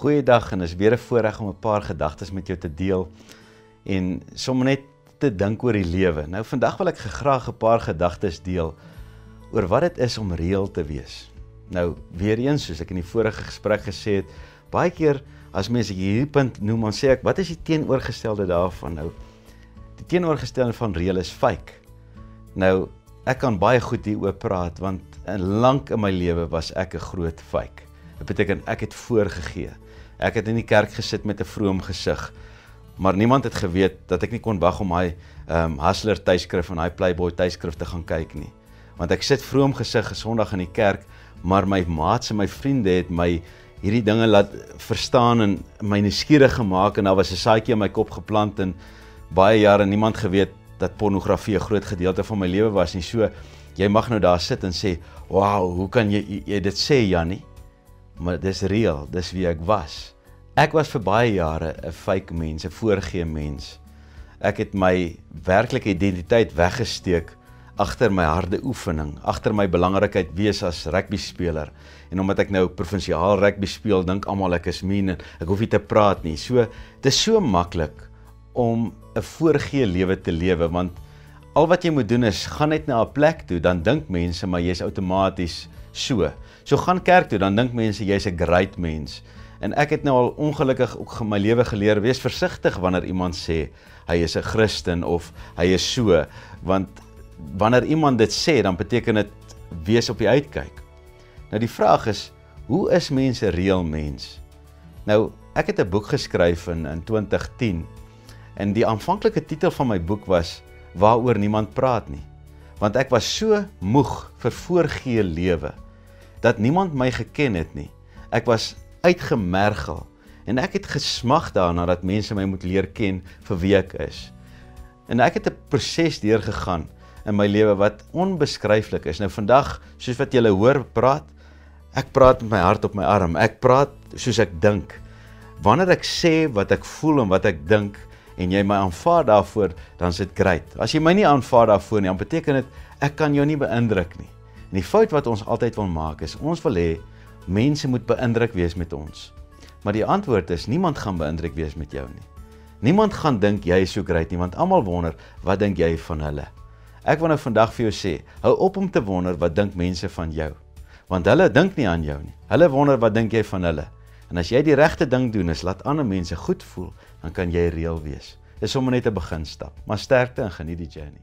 Goeiedag en is weer 'n voorreg om 'n paar gedagtes met jou te deel en sommer net te dink oor die lewe. Nou vandag wil ek graag 'n paar gedagtes deel oor wat dit is om reël te wees. Nou weer eens soos ek in die vorige gesprek gesê het, baie keer as mense hierdie punt noem, dan sê ek, wat is die teenoorgestelde daarvan nou? Die teenoorgestelde van reël is fake. Nou ek kan baie goed hieroor praat want in lank in my lewe was ek 'n groot fake. Dit beteken ek het voorgegee. Ek het in die kerk gesit met 'n vroom gesig. Maar niemand het geweet dat ek nie kon wag om hy ehm um, Hustler tydskrif en hy Playboy tydskrif te gaan kyk nie. Want ek sit vroom gesig gesondag in die kerk, maar my maats en my vriende het my hierdie dinge laat verstaan en my nuuskierig gemaak en daar was 'n saadjie in my kop geplant en baie jare niemand geweet dat pornografie 'n groot gedeelte van my lewe was nie. So jy mag nou daar sit en sê, "Wow, hoe kan jy jy dit sê, Jannie?" Maar dis reël, dis wie ek was. Ek was vir baie jare 'n fake mens, 'n voorgee mens. Ek het my werklike identiteit weggesteek agter my harde oefening, agter my belangrikheid wees as rugby speler. En omdat ek nou provinsiaal rugby speel, dink almal ek is mean en ek hoef nie te praat nie. So dit is so maklik om 'n voorgee lewe te lewe want al wat jy moet doen is gaan net na 'n plek toe, dan dink mense maar jy's outomaties so. So gaan kerk toe, dan dink mense jy's 'n great mens. En ek het nou al ongelukkig ook in my lewe geleer wees versigtig wanneer iemand sê hy is 'n Christen of hy is so, want wanneer iemand dit sê, dan beteken dit wees op die uitkyk. Nou die vraag is, hoe is mense reël mens? Nou, ek het 'n boek geskryf in in 2010 en die aanvanklike titel van my boek was Waaroor niemand praat nie. Want ek was so moeg vir voorgee lewe dat niemand my geken het nie. Ek was uitgemergel en ek het gesmag daarna dat mense my moet leer ken vir wie ek is. En ek het 'n proses deurgegaan in my lewe wat onbeskryflik is. Nou vandag, soos wat julle hoor praat, ek praat met my hart op my arm. Ek praat soos ek dink. Wanneer ek sê wat ek voel en wat ek dink en jy my aanvaar daarvoor, dan is dit great. As jy my nie aanvaar daarvoor nie, dan beteken dit ek kan jou nie beïndruk nie. En die fout wat ons altyd wil maak is ons wil hê mense moet beïndruk wees met ons. Maar die antwoord is niemand gaan beïndruk wees met jou nie. Niemand gaan dink jy is so great nie want almal wonder wat dink jy van hulle. Ek wil nou vandag vir jou sê, hou op om te wonder wat dink mense van jou. Want hulle dink nie aan jou nie. Hulle wonder wat dink jy van hulle. En as jy die regte ding doen, is laat ander mense goed voel, dan kan jy reël wees. Dis sommer net 'n beginstap. Maar sterkte en geniet die journey.